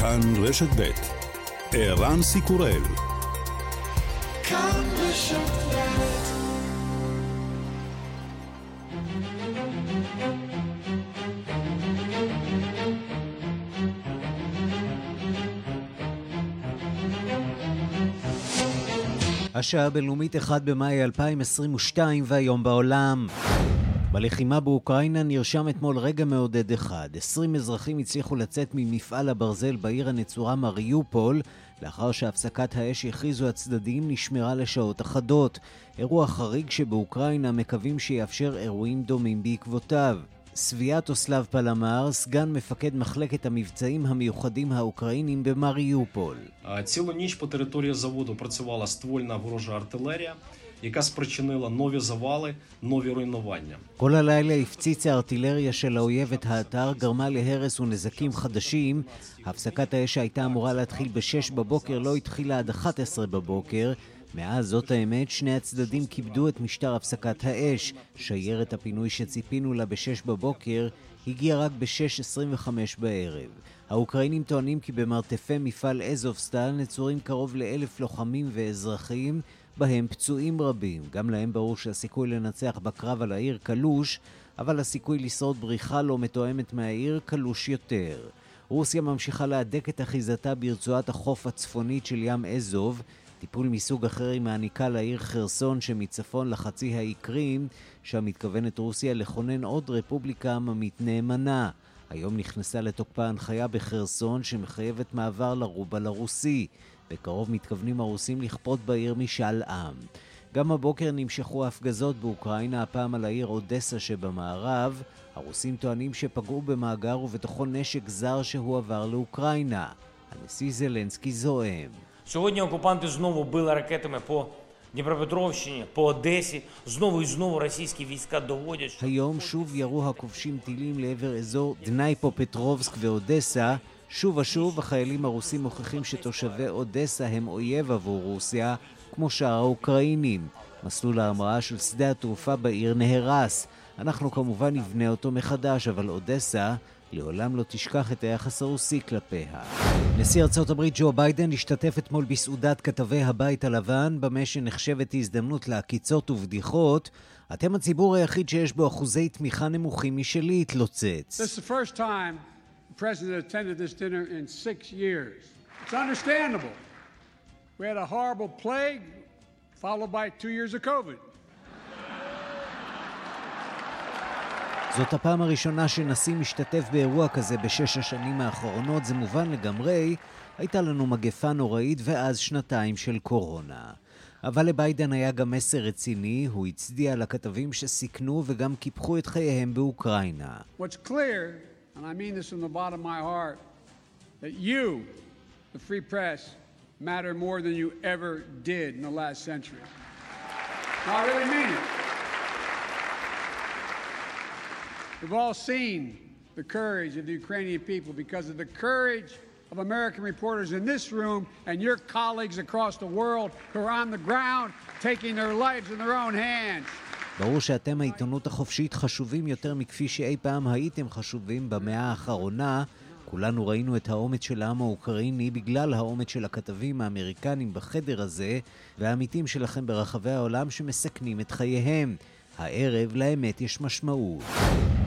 כאן רשת ב' ערן סיקורל השעה הבינלאומית 1 במאי 2022 והיום בעולם. בלחימה באוקראינה נרשם אתמול רגע מעודד אחד. 20 אזרחים הצליחו לצאת ממפעל הברזל בעיר הנצורה מריופול, לאחר שהפסקת האש הכריזו הצדדים נשמרה לשעות אחדות. אירוע חריג שבאוקראינה מקווים שיאפשר אירועים דומים בעקבותיו. סביאטוסלב פלמר, סגן מפקד מחלקת המבצעים המיוחדים האוקראינים במריופול. цілу ніч по території заводу працювала ствольна ворожа артилерія. яка спричинила нові завали, нові руйнування. כל הלילה הפציצה הארטילריה של האויב את האתר, גרמה להרס ונזקים חדשים. הפסקת האש שהייתה אמורה להתחיל ב-6 בבוקר לא התחילה עד 11 בבוקר. מאז זאת האמת, שני הצדדים כיבדו את משטר הפסקת האש. שיירת הפינוי שציפינו לה ב-6 בבוקר הגיעה רק ב-6.25 בערב. האוקראינים טוענים כי במרתפי מפעל אזובסטל נצורים קרוב לאלף לוחמים ואזרחים, בהם פצועים רבים. גם להם ברור שהסיכוי לנצח בקרב על העיר קלוש, אבל הסיכוי לשרוד בריחה לא מתואמת מהעיר קלוש יותר. רוסיה ממשיכה להדק את אחיזתה ברצועת החוף הצפונית של ים אזוב, טיפול מסוג אחר היא מעניקה לעיר חרסון שמצפון לחצי האי קרים, שם מתכוונת רוסיה לכונן עוד רפובליקה עממית נאמנה. היום נכנסה לתוקפה הנחיה בחרסון שמחייבת מעבר לרובל הרוסי. בקרוב מתכוונים הרוסים לכפות בעיר משאל עם. גם הבוקר נמשכו ההפגזות באוקראינה, הפעם על העיר אודסה שבמערב. הרוסים טוענים שפגעו במאגר ובתוכו נשק זר שהועבר לאוקראינה. הנשיא זלנסקי זועם. Сьогодні окупанти знову били ракетами по Дніпропетровщині, по Одесі. Знову і знову російські війська доводять. היום שוב ירו הכובשים טילים לעבר אזור דנייפו-פטרובסק ואודסה. שוב ושוב החיילים הרוסים מוכיחים שתושבי אודסה הם אויב עבור רוסיה, כמו שאר האוקראינים. מסלול ההמראה של שדה התעופה בעיר נהרס. אנחנו כמובן נבנה אותו מחדש, אבל אודסה לעולם לא תשכח את היחס הרוסי כלפיה. נשיא ארצות הברית ג'ו ביידן השתתף אתמול בסעודת כתבי הבית הלבן, במה שנחשבת הזדמנות לעקיצות ובדיחות. אתם הציבור היחיד שיש בו אחוזי תמיכה נמוכים משלי, התלוצץ. We had a horrible plague, followed by two years of COVID. זאת הפעם הראשונה שנשיא משתתף באירוע כזה בשש השנים האחרונות, זה מובן לגמרי, הייתה לנו מגפה נוראית ואז שנתיים של קורונה. אבל לביידן היה גם מסר רציני, הוא הצדיע לכתבים שסיכנו וגם קיפחו את חייהם באוקראינה. What's clear, and I mean this from the bottom of my heart, that you, the free press, matter more than you ever did in the last century. I really mean it. We've all seen the courage of the Ukrainian people because of the courage of American reporters in this room and your colleagues across the world who are on the ground taking their lives in their own hands. ברור שאתם העיתונות החופשית חשובים יותר מכפי שאי פעם הייתם חשובים במאה האחרונה. כולנו ראינו את האומץ של העם האוקראיני בגלל האומץ של הכתבים האמריקנים בחדר הזה והעמיתים שלכם ברחבי העולם שמסכנים את חייהם. הערב לאמת יש משמעות.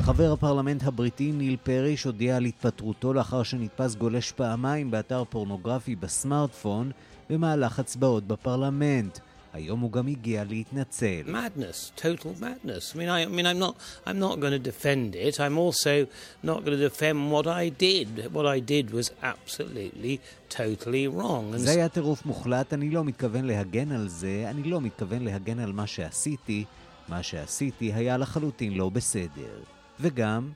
חבר הפרלמנט הבריטי ניל פריש הודיע על התפטרותו לאחר שנתפס גולש פעמיים באתר פורנוגרפי בסמארטפון במהלך הצבעות בפרלמנט. היום הוא גם הגיע להתנצל. Madness, total madness. I mean, I, I mean, I'm not, I'm not going to defend it. I'm also not going to defend what I did. What I did was absolutely, totally wrong. זה היה טירוף מוחלט, אני לא מתכוון להגן על זה, אני לא מתכוון להגן על מה שעשיתי. מה שעשיתי היה לחלוטין לא בסדר. וגם...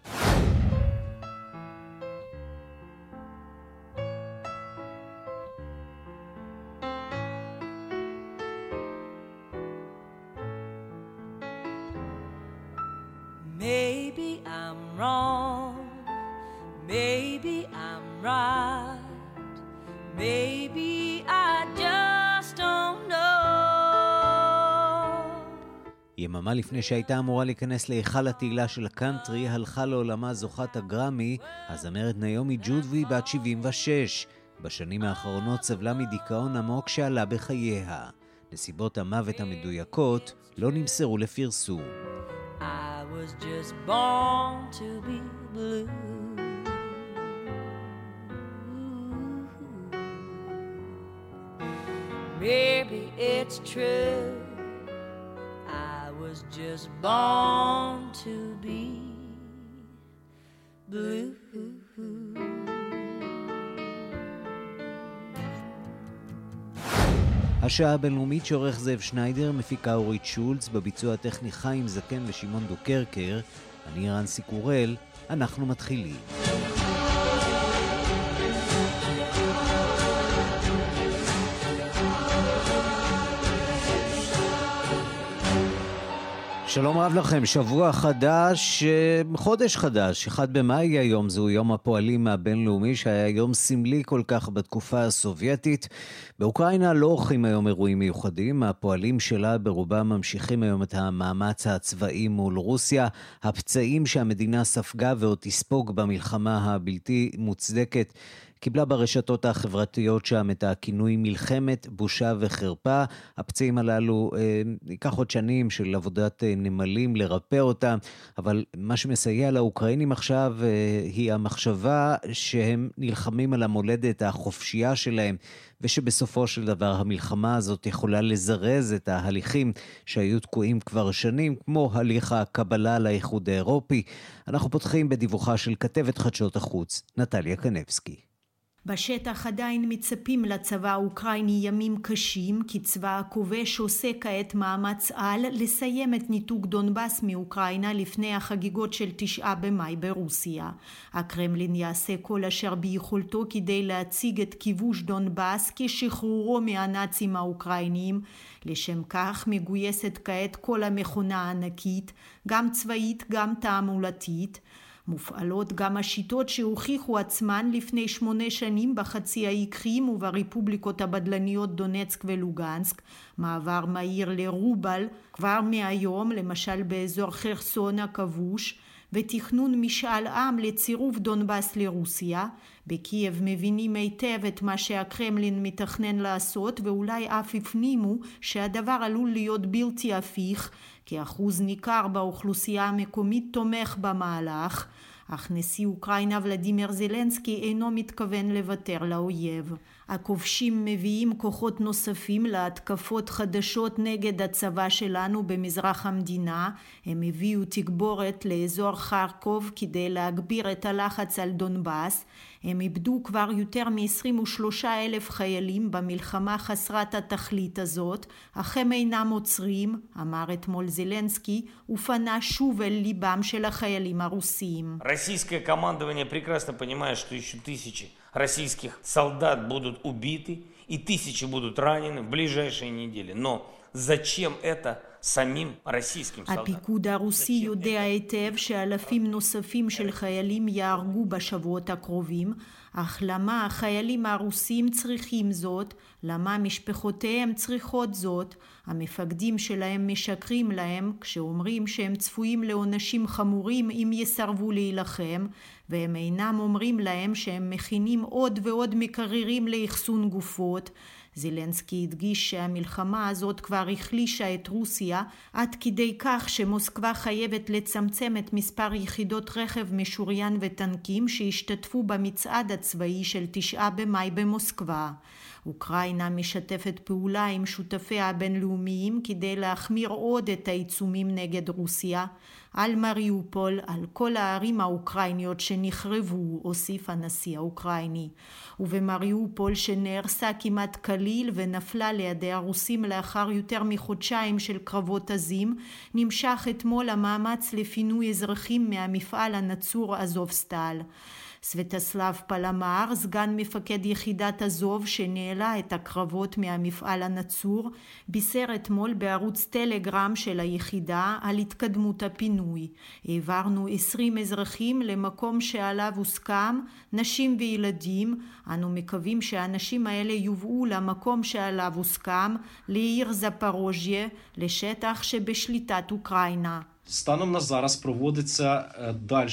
לפני שהייתה אמורה להיכנס להיכל התהילה של הקאנטרי, הלכה לעולמה זוכת הגרמי, הזמרת נעמי ג'וד והיא בת 76. בשנים האחרונות סבלה מדיכאון עמוק שעלה בחייה. נסיבות המוות המדויקות לא נמסרו לפרסום. Maybe it's true. Was just born to be blue. השעה הבינלאומית שעורך זאב שניידר, מפיקה אורית שולץ, בביצוע הטכני חיים זקן ושמעון דוקרקר, אני רנסי קורל, אנחנו מתחילים. שלום רב לכם, שבוע חדש, אה, חודש חדש, אחד במאי היום, זהו יום הפועלים הבינלאומי שהיה יום סמלי כל כך בתקופה הסובייטית. באוקראינה לא עורכים היום אירועים מיוחדים, הפועלים שלה ברובם ממשיכים היום את המאמץ הצבאי מול רוסיה. הפצעים שהמדינה ספגה ועוד תספוג במלחמה הבלתי מוצדקת קיבלה ברשתות החברתיות שם את הכינוי מלחמת בושה וחרפה. הפצעים הללו, אה, ייקח עוד שנים של עבודת אה, נמלים לרפא אותם, אבל מה שמסייע לאוקראינים עכשיו אה, היא המחשבה שהם נלחמים על המולדת החופשייה שלהם, ושבסופו של דבר המלחמה הזאת יכולה לזרז את ההליכים שהיו תקועים כבר שנים, כמו הליך הקבלה לאיחוד האירופי. אנחנו פותחים בדיווחה של כתבת חדשות החוץ, נטליה קנבסקי. בשטח עדיין מצפים לצבא האוקראיני ימים קשים, כי צבא הכובש עושה כעת מאמץ על לסיים את ניתוק דונבאס מאוקראינה לפני החגיגות של תשעה במאי ברוסיה. הקרמלין יעשה כל אשר ביכולתו כדי להציג את כיבוש דונבאס כשחרורו מהנאצים האוקראיניים. לשם כך מגויסת כעת כל המכונה הענקית, גם צבאית גם תעמולתית. מופעלות גם השיטות שהוכיחו עצמן לפני שמונה שנים בחצי האי קרים וברפובליקות הבדלניות דונצק ולוגנסק, מעבר מהיר לרובל כבר מהיום, למשל באזור חרסון הכבוש, ותכנון משאל עם לצירוף דונבאס לרוסיה. בקייב מבינים היטב את מה שהקרמלין מתכנן לעשות ואולי אף הפנימו שהדבר עלול להיות בלתי הפיך כי אחוז ניכר באוכלוסייה המקומית תומך במהלך אך נשיא אוקראינה ולדימיר זלנסקי אינו מתכוון לוותר לאויב. הכובשים מביאים כוחות נוספים להתקפות חדשות נגד הצבא שלנו במזרח המדינה. הם הביאו תגבורת לאזור חרקוב כדי להגביר את הלחץ על דונבאס. הם איבדו כבר יותר מ-23 אלף חיילים במלחמה חסרת התכלית הזאת, אך הם אינם עוצרים, אמר אתמול זלנסקי, ופנה שוב אל ליבם של החיילים הרוסים. российское командование прекрасно понимает, что еще тысячи российских солдат будут убиты и тысячи будут ранены в ближайшие недели. Но зачем это самим российским солдатам? הפיקוד הרוסי יודע היטב שאלפים נוספים של חיילים יהרגו בשבועות הקרובים, אך למה החיילים הרוסים צריכים זאת? למה משפחותיהם צריכות זאת? המפקדים שלהם משקרים להם כשאומרים שהם צפויים לעונשים חמורים אם יסרבו להילחם, והם אינם אומרים להם שהם מכינים עוד ועוד מקררים לאחסון גופות. זילנסקי הדגיש שהמלחמה הזאת כבר החלישה את רוסיה עד כדי כך שמוסקבה חייבת לצמצם את מספר יחידות רכב משוריין וטנקים שהשתתפו במצעד הצבאי של תשעה במאי במוסקבה. אוקראינה משתפת פעולה עם שותפיה הבינלאומיים כדי להחמיר עוד את העיצומים נגד רוסיה על מריופול, על כל הערים האוקראיניות שנחרבו, הוסיף הנשיא האוקראיני. ובמריופול שנהרסה כמעט כליל ונפלה לידי הרוסים לאחר יותר מחודשיים של קרבות עזים, נמשך אתמול המאמץ לפינוי אזרחים מהמפעל הנצור אזובסטל. סווטסלב פלמר, סגן מפקד יחידת עזוב שניהלה את הקרבות מהמפעל הנצור, בישר אתמול בערוץ טלגרם של היחידה על התקדמות הפינוי. העברנו עשרים אזרחים למקום שעליו הוסכם, נשים וילדים. אנו מקווים שהאנשים האלה יובאו למקום שעליו הוסכם, לעיר זפרוז'יה, לשטח שבשליטת אוקראינה. Станом на зараз проводиться далі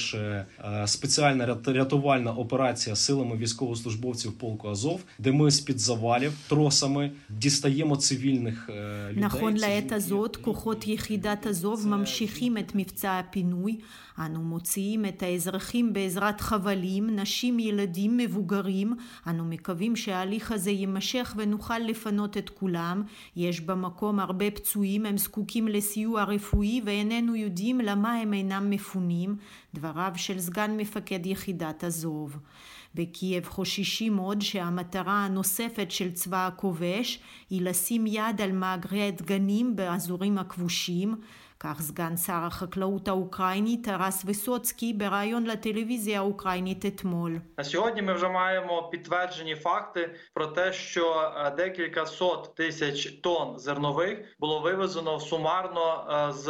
спеціальна рятувальна операція силами військовослужбовців полку Азов, де ми з під завалів тросами дістаємо цивільних людей. נכון לעת הזאת, כוחות יחידת עזוב ממשיכים את מבצע הפינוי. אנו מוציאים את האזרחים בעזרת חבלים, נשים, ילדים, מבוגרים. אנו מקווים שההליך הזה יימשך ונוכל לפנות את כולם. יש במקום הרבה פצועים, הם זקוקים לסיוע רפואי ואיננו יודעים למה הם אינם מפונים. דבריו של סגן מפקד יחידת עזוב. בקייב חוששים עוד שהמטרה הנוספת של צבא הכובש היא לשים יד על מאגרי הדגנים באזורים הכבושים. כך סגן שר החקלאות האוקראיני טרס וסוצקי בריאיון לטלוויזיה האוקראינית אתמול. На сьогодні ми вже маємо підтверджені факти про те, що декілька сот тисяч тонн зернових було вивезено сумарно з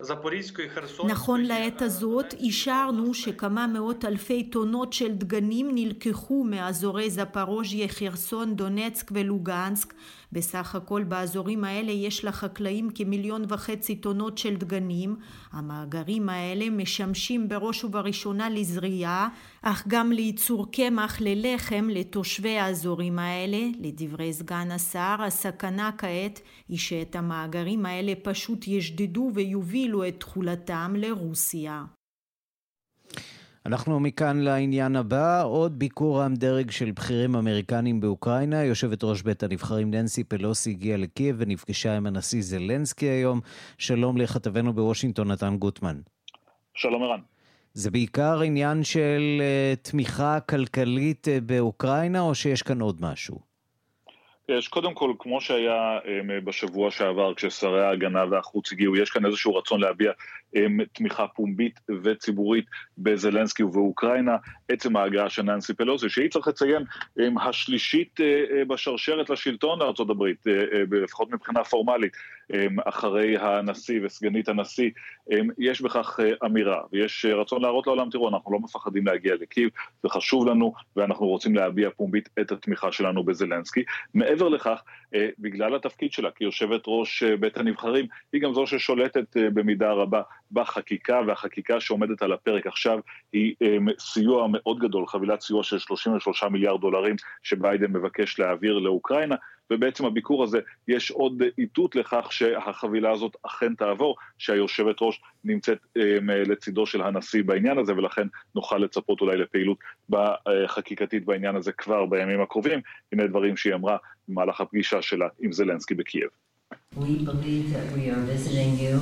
Запорізької Херсонської. נכון לעת הזאת אישרנו שכמה מאות אלפי טונות של דגנים נלקחו מאזורי זפרוז'יה, חרסון, דונצק ולוגנסק בסך הכל באזורים האלה יש לחקלאים כמיליון וחצי טונות של דגנים. המאגרים האלה משמשים בראש ובראשונה לזריעה, אך גם לייצור קמח ללחם לתושבי האזורים האלה. לדברי סגן השר, הסכנה כעת היא שאת המאגרים האלה פשוט ישדדו ויובילו את תכולתם לרוסיה. אנחנו מכאן לעניין הבא, עוד ביקור עם דרג של בכירים אמריקנים באוקראינה. יושבת ראש בית הנבחרים ננסי פלוסי הגיעה לקייב ונפגשה עם הנשיא זלנסקי היום. שלום לכתבנו בוושינגטון, נתן גוטמן. שלום ערן. זה בעיקר עניין של uh, תמיכה כלכלית uh, באוקראינה, או שיש כאן עוד משהו? יש קודם כל, כמו שהיה בשבוע שעבר כששרי ההגנה והחוץ הגיעו, יש כאן איזשהו רצון להביע תמיכה פומבית וציבורית בזלנסקי ובאוקראינה. עצם ההגעה של ננסי פלוסי, שהיא צריך לציין השלישית בשרשרת לשלטון לארה"ב, לפחות מבחינה פורמלית, אחרי הנשיא וסגנית הנשיא, יש בכך אמירה ויש רצון להראות לעולם, תראו, אנחנו לא מפחדים להגיע לקייב, זה חשוב לנו ואנחנו רוצים להביע פומבית את התמיכה שלנו בזלנסקי. מעבר לכך, בגלל התפקיד שלה כיושבת ראש בית הנבחרים, היא גם זו ששולטת במידה רבה בחקיקה, והחקיקה שעומדת על הפרק עכשיו היא סיוע מאוד גדול, חבילת סיוע של 33 מיליארד דולרים שביידן מבקש להעביר לאוקראינה, ובעצם הביקור הזה יש עוד איתות לכך שהחבילה הזאת אכן תעבור, שהיושבת ראש נמצאת לצידו של הנשיא בעניין הזה, ולכן נוכל לצפות אולי לפעילות חקיקתית בעניין הזה כבר בימים הקרובים. הנה דברים שהיא אמרה במהלך הפגישה שלה עם זלנסקי בקייב. We believe that we are visiting you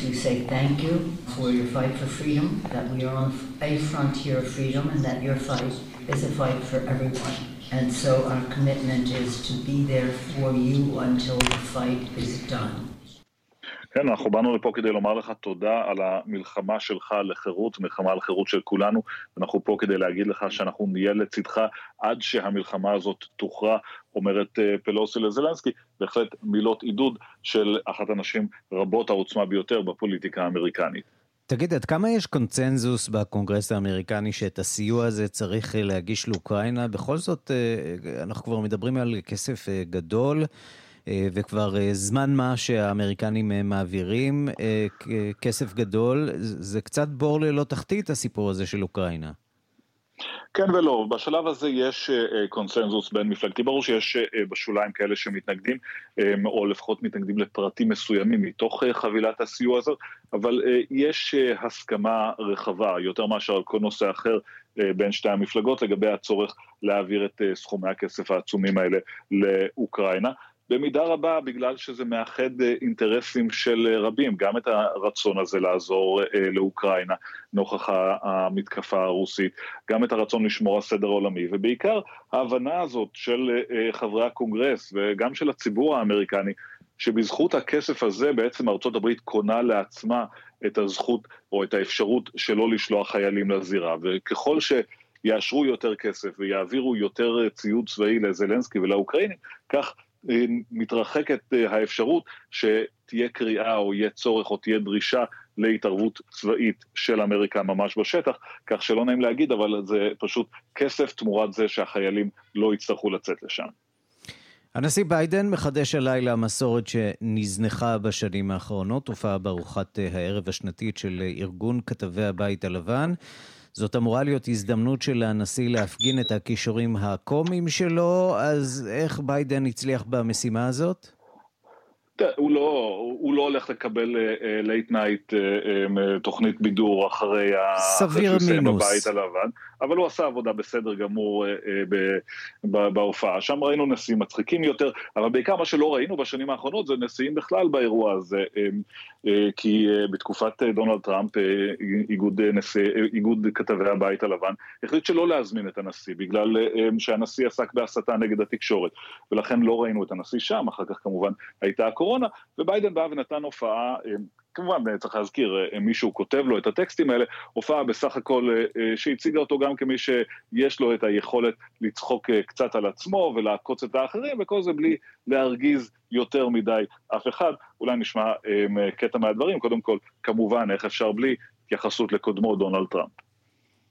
to say thank you for your fight for freedom, that we are on a frontier of freedom, and that your fight is a fight for everyone. And so our commitment is to be there for you until the fight is done. כן, אנחנו באנו לפה כדי לומר לך תודה על המלחמה שלך לחירות, מלחמה על חירות של כולנו, אנחנו פה כדי להגיד לך שאנחנו נהיה לצדך עד שהמלחמה הזאת תוכרע, אומרת פלוסי לזלנסקי, בהחלט מילות עידוד של אחת הנשים רבות העוצמה ביותר בפוליטיקה האמריקנית. תגיד, עד כמה יש קונצנזוס בקונגרס האמריקני שאת הסיוע הזה צריך להגיש לאוקראינה? בכל זאת, אנחנו כבר מדברים על כסף גדול. וכבר זמן מה שהאמריקנים מעבירים כסף גדול, זה קצת בור ללא תחתית הסיפור הזה של אוקראינה. כן ולא, בשלב הזה יש קונסנזוס בין מפלגתי, ברור שיש בשוליים כאלה שמתנגדים, או לפחות מתנגדים לפרטים מסוימים מתוך חבילת הסיוע הזאת, אבל יש הסכמה רחבה, יותר מאשר על כל נושא אחר, בין שתי המפלגות לגבי הצורך להעביר את סכומי הכסף העצומים האלה לאוקראינה. במידה רבה בגלל שזה מאחד אינטרסים של רבים, גם את הרצון הזה לעזור לאוקראינה נוכח המתקפה הרוסית, גם את הרצון לשמור על סדר עולמי, ובעיקר ההבנה הזאת של חברי הקונגרס וגם של הציבור האמריקני, שבזכות הכסף הזה בעצם ארצות הברית קונה לעצמה את הזכות או את האפשרות שלא לשלוח חיילים לזירה, וככל ש... יאשרו יותר כסף ויעבירו יותר ציוד צבאי לזלנסקי ולאוקראינים, כך מתרחקת האפשרות שתהיה קריאה או יהיה צורך או תהיה דרישה להתערבות צבאית של אמריקה ממש בשטח, כך שלא נעים להגיד, אבל זה פשוט כסף תמורת זה שהחיילים לא יצטרכו לצאת לשם. הנשיא ביידן מחדש הלילה מסורת שנזנחה בשנים האחרונות, הופעה בארוחת הערב השנתית של ארגון כתבי הבית הלבן. זאת אמורה להיות הזדמנות של הנשיא להפגין את הכישורים הקומיים שלו, אז איך ביידן הצליח במשימה הזאת? הוא לא, הוא לא הולך לקבל late אה, night אה, אה, תוכנית בידור אחרי סביר מינוס. בבית הלבן, אבל הוא עשה עבודה בסדר גמור אה, אה, בהופעה. שם ראינו נשיאים מצחיקים יותר, אבל בעיקר מה שלא ראינו בשנים האחרונות זה נשיאים בכלל באירוע הזה, אה, כי בתקופת דונלד טראמפ, איגוד, נשיא, איגוד כתבי הבית הלבן, החליט שלא להזמין את הנשיא, בגלל שהנשיא עסק בהסתה נגד התקשורת, ולכן לא ראינו את הנשיא שם, אחר כך כמובן הייתה הקורונה, וביידן בא ונתן הופעה, אה, כמובן צריך להזכיר, אה, מישהו כותב לו את הטקסטים האלה, הופעה בסך הכל אה, שהציגה אותו גם כמי שיש לו את היכולת לצחוק קצת על עצמו ולעקוץ את האחרים, וכל זה בלי להרגיז יותר מדי אף אחד. אולי נשמע קטע מהדברים, קודם כל, כמובן, איך אפשר בלי התייחסות לקודמו דונלד טראמפ.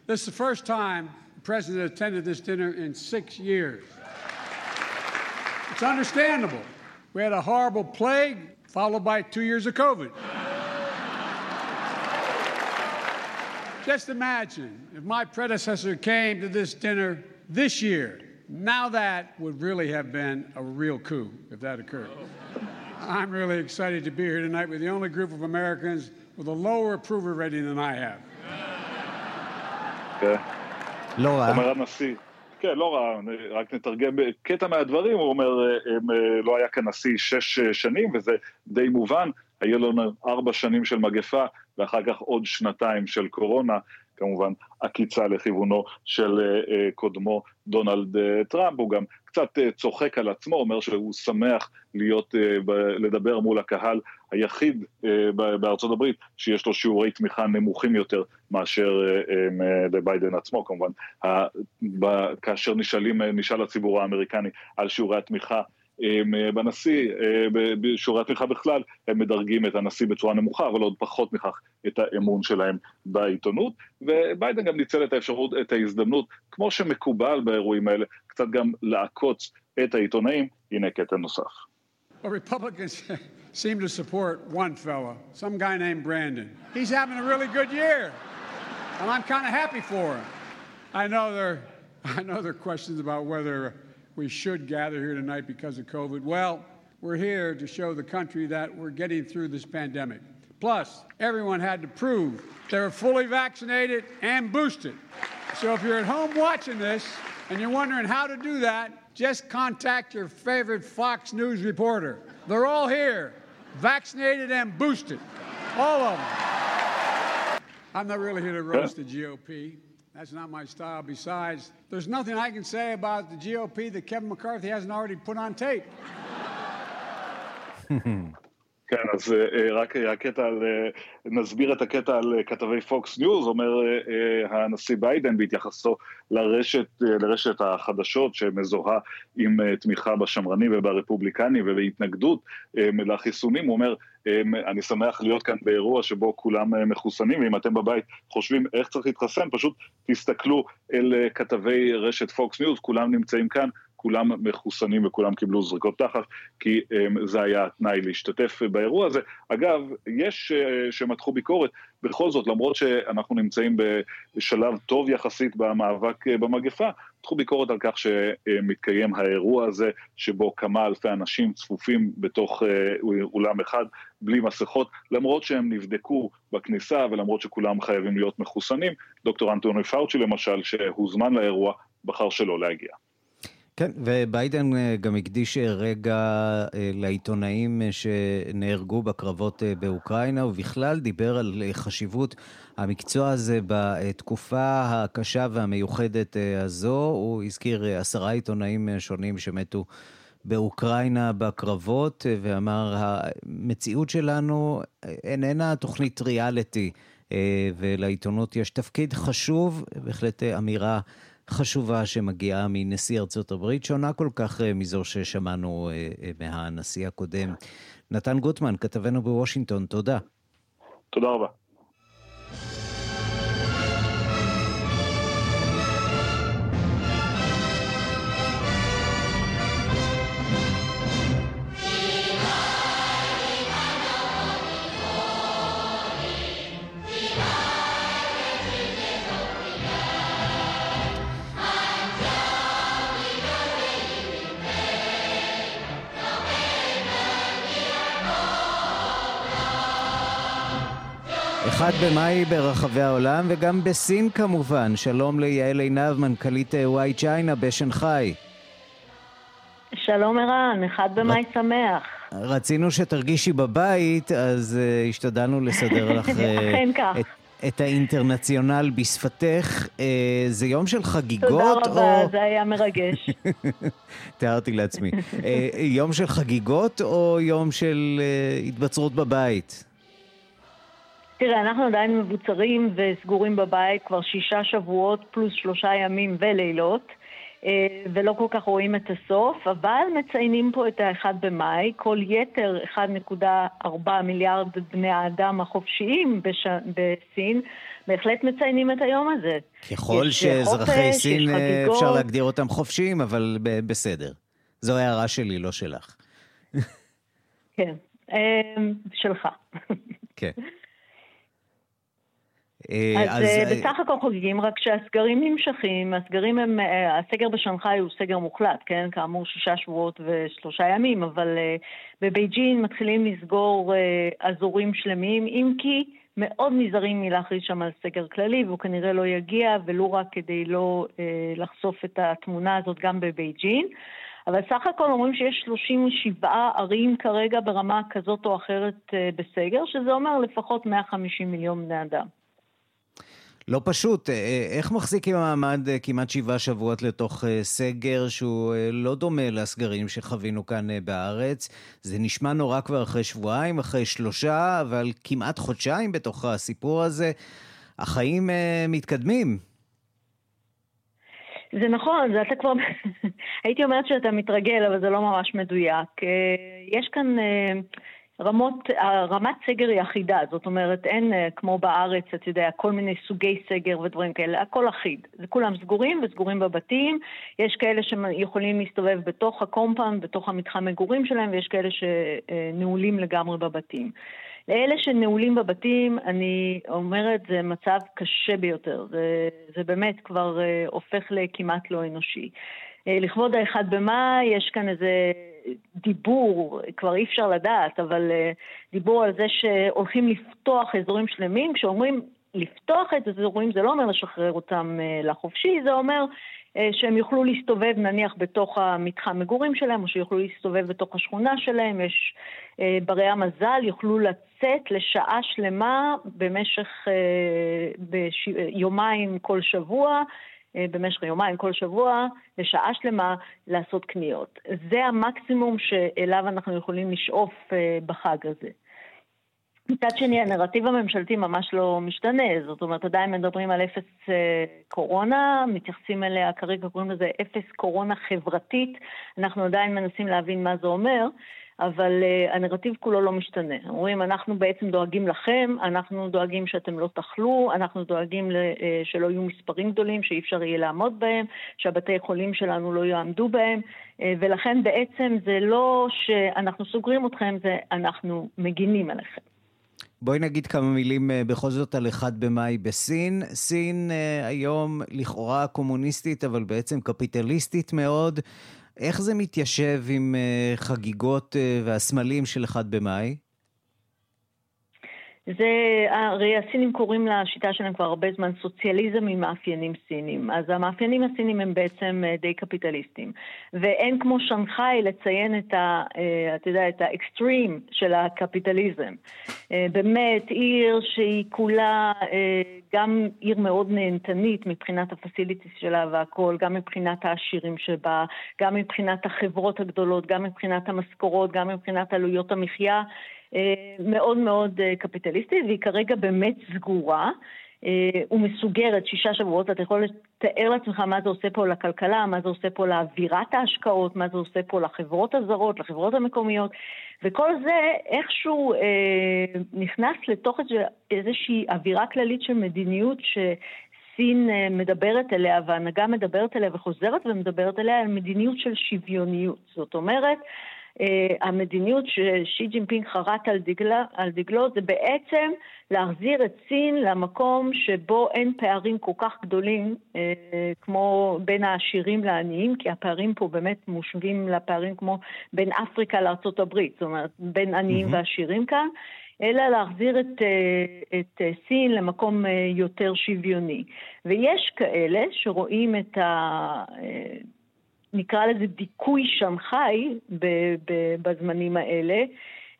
This is the first time the president attended this dinner in six years. It's understandable. We had a horrible plague, followed by two years of COVID. Just imagine if my predecessor came to this dinner this year. Now that would really have been a real coup if that occurred. I'm really excited to be here tonight with the only group of Americans with a lower approval rating than I have. Okay. Laura. כן, לא רע, רק נתרגם קטע מהדברים, הוא אומר, לא היה כאן נשיא שש שנים, וזה די מובן, היו לנו ארבע שנים של מגפה, ואחר כך עוד שנתיים של קורונה, כמובן עקיצה לכיוונו של קודמו דונלד טראמפ, הוא גם קצת צוחק על עצמו, אומר שהוא שמח להיות, לדבר מול הקהל היחיד בארצות הברית שיש לו שיעורי תמיכה נמוכים יותר מאשר לביידן עצמו כמובן. כאשר נשאלים, נשאל הציבור האמריקני על שיעורי התמיכה בנשיא, בשיעורי התמיכה בכלל, הם מדרגים את הנשיא בצורה נמוכה, אבל עוד פחות מכך את האמון שלהם בעיתונות, וביידן גם ניצל את האפשרות, את ההזדמנות, כמו שמקובל באירועים האלה, קצת גם לעקוץ את העיתונאים, הנה קטע נוסף. Seem to support one fella, some guy named Brandon. He's having a really good year, and I'm kind of happy for him. I know there, I know there are questions about whether we should gather here tonight because of COVID. Well, we're here to show the country that we're getting through this pandemic. Plus, everyone had to prove they were fully vaccinated and boosted. So if you're at home watching this and you're wondering how to do that, just contact your favorite Fox News reporter. They're all here, vaccinated and boosted. All of them. I'm not really here to roast the GOP. That's not my style. Besides, there's nothing I can say about the GOP that Kevin McCarthy hasn't already put on tape. כן, אז רק הקטע על, נסביר את הקטע על כתבי פוקס ניוז, אומר הנשיא ביידן בהתייחסו לרשת, לרשת החדשות שמזוהה עם תמיכה בשמרנים וברפובליקנים ובהתנגדות לחיסונים, הוא אומר, אני שמח להיות כאן באירוע שבו כולם מחוסנים, ואם אתם בבית חושבים איך צריך להתחסן, פשוט תסתכלו אל כתבי רשת פוקס ניוז, כולם נמצאים כאן, כולם מחוסנים וכולם קיבלו זריקות תחת, כי um, זה היה התנאי להשתתף באירוע הזה. אגב, יש uh, שמתחו ביקורת, בכל זאת, למרות שאנחנו נמצאים בשלב טוב יחסית במאבק uh, במגפה, מתחו ביקורת על כך שמתקיים האירוע הזה, שבו כמה אלפי אנשים צפופים בתוך uh, אולם אחד, בלי מסכות, למרות שהם נבדקו בכניסה ולמרות שכולם חייבים להיות מחוסנים. דוקטור אנטוני פאוצ'י למשל, שהוזמן לאירוע, בחר שלא להגיע. כן, וביידן אה, גם הקדיש אה, רגע אה, לעיתונאים שנהרגו בקרבות באוקראינה, ובכלל דיבר על חשיבות המקצוע הזה בתקופה הקשה והמיוחדת הזו. הוא הזכיר עשרה עיתונאים שונים שמתו באוקראינה בקרבות, ואמר, המציאות שלנו איננה תוכנית ריאליטי. ולעיתונות יש תפקיד חשוב, בהחלט אמירה חשובה שמגיעה מנשיא ארצות הברית, שונה כל כך מזו ששמענו מהנשיא הקודם. נתן גוטמן, כתבנו בוושינגטון, תודה. תודה רבה. אחד במאי ברחבי העולם וגם בסין כמובן. שלום ליעל עינב, מנכ"לית וואי צ'יינה בשנגחאי. שלום ערן, אחד במאי ר... שמח. רצינו שתרגישי בבית, אז uh, השתדלנו לסדר לך uh, את, את האינטרנציונל בשפתך. Uh, זה יום של חגיגות? תודה רבה, או... זה היה מרגש. תיארתי לעצמי. uh, יום של חגיגות או יום של uh, התבצרות בבית? תראה, אנחנו עדיין מבוצרים וסגורים בבית כבר שישה שבועות פלוס שלושה ימים ולילות, אה, ולא כל כך רואים את הסוף, אבל מציינים פה את האחד במאי, כל יתר 1.4 מיליארד בני האדם החופשיים בש... בסין, בהחלט מציינים את היום הזה. ככל שאזרחי סין אה, אפשר להגדיר אותם חופשיים, אבל בסדר. זו הערה שלי, לא שלך. כן, אה, שלך. כן. אה, אז, אז אה, בסך הכל חוגגים, רק שהסגרים נמשכים, הסגרים הם, אה, הסגר בשנגחאי הוא סגר מוחלט, כן? כאמור שישה שבועות ושלושה ימים, אבל בבייג'ין מתחילים לסגור אזורים שלמים, אם כי מאוד נזהרים מלהכריז שם על סגר כללי, והוא כנראה לא יגיע, ולו רק כדי לא לחשוף את התמונה הזאת גם בבייג'ין. אבל סך הכל אומרים שיש 37 ערים כרגע ברמה כזאת או אחרת בסגר, שזה אומר לפחות 150 מיליון בני אדם. לא פשוט. אה, אה, איך מחזיקים מעמד אה, כמעט שבעה שבועות לתוך סגר שהוא לא דומה לסגרים שחווינו כאן בארץ? זה נשמע נורא כבר אחרי שבועיים, אחרי שלושה, אבל כמעט חודשיים בתוך הסיפור הזה. החיים מתקדמים. זה נכון, זה אתה כבר... הייתי אומרת שאתה מתרגל, אבל זה לא ממש מדויק. יש כאן... רמות, רמת סגר היא אחידה, זאת אומרת אין אה, כמו בארץ, אתה יודע, כל מיני סוגי סגר ודברים כאלה, הכל אחיד. זה כולם סגורים וסגורים בבתים, יש כאלה שיכולים להסתובב בתוך ה compound, בתוך המתחם מגורים שלהם, ויש כאלה שנעולים לגמרי בבתים. לאלה שנעולים בבתים, אני אומרת, זה מצב קשה ביותר. זה, זה באמת כבר הופך לכמעט לא אנושי. לכבוד האחד במאי יש כאן איזה דיבור, כבר אי אפשר לדעת, אבל uh, דיבור על זה שהולכים לפתוח אזורים שלמים, כשאומרים לפתוח את אזורים זה לא אומר לשחרר אותם uh, לחופשי, זה אומר uh, שהם יוכלו להסתובב נניח בתוך המתחם מגורים שלהם, או שיוכלו להסתובב בתוך השכונה שלהם, יש ברי המזל, יוכלו לצאת לשעה שלמה במשך. יומיים כל שבוע, אה, במשך יומיים כל שבוע, לשעה שלמה, לעשות קניות. זה המקסימום שאליו אנחנו יכולים לשאוף אה, בחג הזה. מצד שני, הנרטיב הממשלתי ממש לא משתנה, זאת אומרת, עדיין מדברים על אפס אה, קורונה, מתייחסים אליה, כרגע קוראים לזה אפס קורונה חברתית, אנחנו עדיין מנסים להבין מה זה אומר. אבל uh, הנרטיב כולו לא משתנה. אומרים, אנחנו בעצם דואגים לכם, אנחנו דואגים שאתם לא תאכלו, אנחנו דואגים uh, שלא יהיו מספרים גדולים, שאי אפשר יהיה לעמוד בהם, שהבתי חולים שלנו לא יעמדו בהם, uh, ולכן בעצם זה לא שאנחנו סוגרים אתכם, זה אנחנו מגינים עליכם. בואי נגיד כמה מילים בכל זאת על אחד במאי בסין. סין היום לכאורה קומוניסטית, אבל בעצם קפיטליסטית מאוד. איך זה מתיישב עם uh, חגיגות uh, והסמלים של אחד במאי? זה, הרי הסינים קוראים לשיטה שלהם כבר הרבה זמן סוציאליזם עם מאפיינים סינים. אז המאפיינים הסינים הם בעצם אה, די קפיטליסטים. ואין כמו שנגחאי לציין את ה... אה, אתה יודע, את האקסטרים של הקפיטליזם. אה, באמת, עיר שהיא כולה גם עיר מאוד נהנתנית מבחינת הפסיליטיס שלה והכול, גם מבחינת העשירים שבה, גם מבחינת החברות הגדולות, גם מבחינת המשכורות, גם מבחינת עלויות המחיה. מאוד מאוד קפיטליסטית, והיא כרגע באמת סגורה. ומסוגרת שישה שבועות, אתה יכול לתאר לעצמך מה זה עושה פה לכלכלה, מה זה עושה פה לאווירת ההשקעות, מה זה עושה פה לחברות הזרות, לחברות המקומיות, וכל זה איכשהו אה, נכנס לתוך איזושהי אווירה כללית של מדיניות ש... סין אה, מדברת אליה וההנהגה מדברת אליה וחוזרת ומדברת אליה על מדיניות של שוויוניות. זאת אומרת, המדיניות ששי ג'ינפינג חרט על, דגלה, על דגלו זה בעצם להחזיר את סין למקום שבו אין פערים כל כך גדולים אה, כמו בין העשירים לעניים, כי הפערים פה באמת מושווים לפערים כמו בין אפריקה לארצות הברית, זאת אומרת בין עניים אהמ. ועשירים כאן. אלא להחזיר את, אה, את סין למקום יותר שוויוני. ויש כאלה שרואים את ה... נקרא לזה דיכוי שנגחאי בזמנים האלה,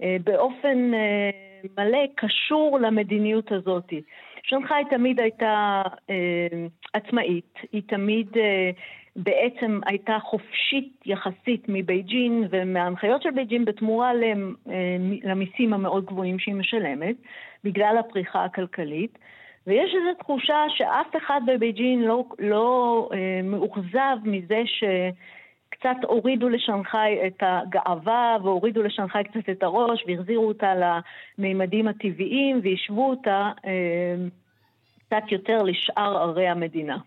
אה, באופן אה, מלא קשור למדיניות הזאת. שנגחאי תמיד הייתה אה, עצמאית, היא תמיד בעצם הייתה חופשית יחסית מבייג'ין ומההנחיות של בייג'ין בתמורה למיסים המאוד גבוהים שהיא משלמת, בגלל הפריחה הכלכלית. ויש איזו תחושה שאף אחד בבייג'ין לא, לא אה, מאוכזב מזה שקצת הורידו לשנגחאי את הגאווה והורידו לשנגחאי קצת את הראש והחזירו אותה למימדים הטבעיים והשוו אותה אה, קצת יותר לשאר ערי המדינה.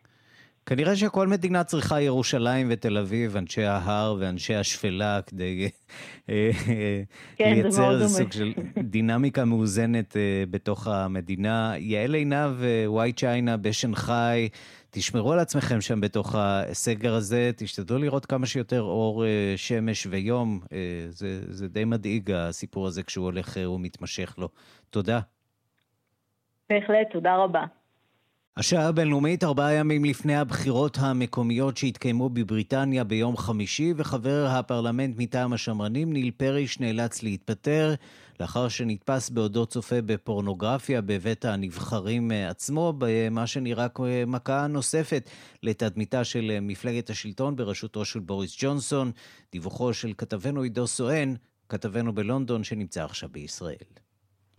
כנראה שכל מדינה צריכה ירושלים ותל אביב, אנשי ההר ואנשי השפלה, כדי אה, כן, לייצר סוג של דינמיקה מאוזנת אה, בתוך המדינה. יעל עינב, וואי צ'יינה בשנגחאי, תשמרו על עצמכם שם בתוך הסגר הזה, תשתדלו לראות כמה שיותר אור אה, שמש ויום. זה, זה די מדאיג הסיפור הזה כשהוא הולך ומתמשך לו. תודה. בהחלט, תודה רבה. השעה הבינלאומית, ארבעה ימים לפני הבחירות המקומיות שהתקיימו בבריטניה ביום חמישי, וחבר הפרלמנט מטעם השמרנים, ניל פריש, נאלץ להתפטר, לאחר שנתפס בעודו צופה בפורנוגרפיה בבית הנבחרים עצמו, במה שנראה כמכה נוספת לתדמיתה של מפלגת השלטון בראשותו של בוריס ג'ונסון. דיווחו של כתבנו עידו סואן, כתבנו בלונדון שנמצא עכשיו בישראל.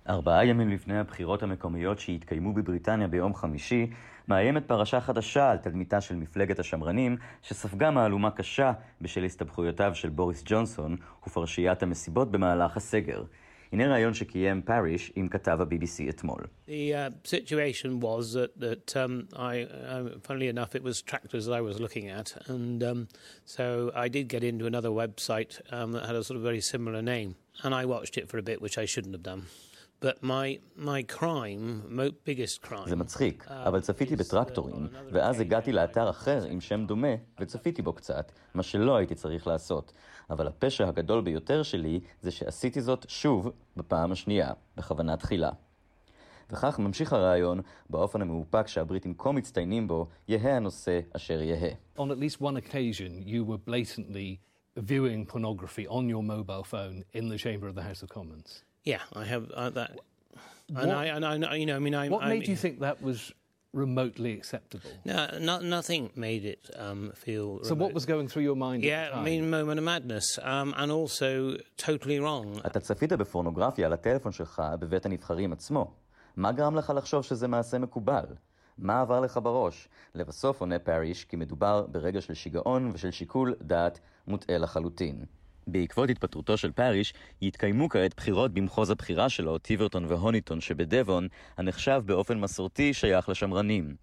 ארבעה ימים לפני הבחירות המקומיות שהתקיימו בבריטניה ביום חמישי, מאיימת פרשה חדשה על תדמיתה של מפלגת השמרנים, שספגה מהלומה קשה בשל הסתבכויותיו של בוריס ג'ונסון ופרשיית המסיבות במהלך הסגר. הנה ראיון שקיים פאריש עם כתב ה-BBC אתמול. The uh, situation was that, um, I, uh, enough, it was tractors I was looking at, and um, so I did get into another website um, that had a sort of very similar name, and I watched it for a bit, which I shouldn't have done. זה מצחיק, uh, אבל צפיתי uh, בטרקטורים, ואז הגעתי לאתר אחר עם שם דומה, וצפיתי בו קצת, מה שלא הייתי צריך לעשות. אבל הפשע הגדול ביותר שלי זה שעשיתי זאת שוב בפעם השנייה, בכוונה תחילה. וכך ממשיך הרעיון באופן המאופק שהבריטים כה מצטיינים בו, יהא הנושא אשר יהא. On at least one occasion you were blatantly viewing pornography on your mobile phone in the chamber of the House of Commons. Yeah, I have uh, that. What, and I, and I, you know, I mean, I. What made I, you think that was remotely acceptable? No, not, nothing made it um, feel. So, remote. what was going through your mind? Yeah, I mean, moment of madness, um, and also totally wrong. אתה צפית בפורנוגרפיה על הטלפון שלך בבית הנבחרים עצמו. מה גרם לך לחשוב שזה מעשה מקובל? מה עבר לך בראש? לבסוף עונה פאריש כי מדובר ברגע של שיגעון ושל שיקול דעת מוטעה לחלוטין. בעקבות התפטרותו של פאריש, יתקיימו כעת בחירות במחוז הבחירה שלו, טיברטון והוניטון שבדבון, הנחשב באופן מסורתי שייך לשמרנים.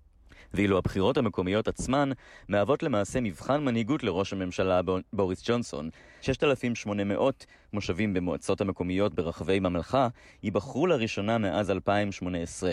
ואילו הבחירות המקומיות עצמן מהוות למעשה מבחן מנהיגות לראש הממשלה בוריס ג'ונסון. 6,800 מושבים במועצות המקומיות ברחבי ממלכה ייבחרו לראשונה מאז 2018.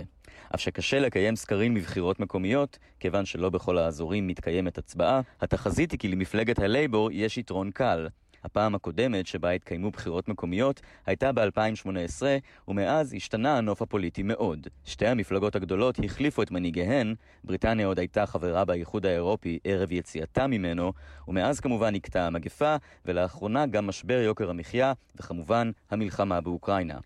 אף שקשה לקיים סקרים מבחירות מקומיות, כיוון שלא בכל האזורים מתקיימת הצבעה, התחזית היא כי למפלגת הלייבור יש יתרון קל. הפעם הקודמת שבה התקיימו בחירות מקומיות הייתה ב-2018, ומאז השתנה הנוף הפוליטי מאוד. שתי המפלגות הגדולות החליפו את מנהיגיהן, בריטניה עוד הייתה חברה באיחוד האירופי ערב יציאתה ממנו, ומאז כמובן נקטעה המגפה, ולאחרונה גם משבר יוקר המחיה, וכמובן המלחמה באוקראינה.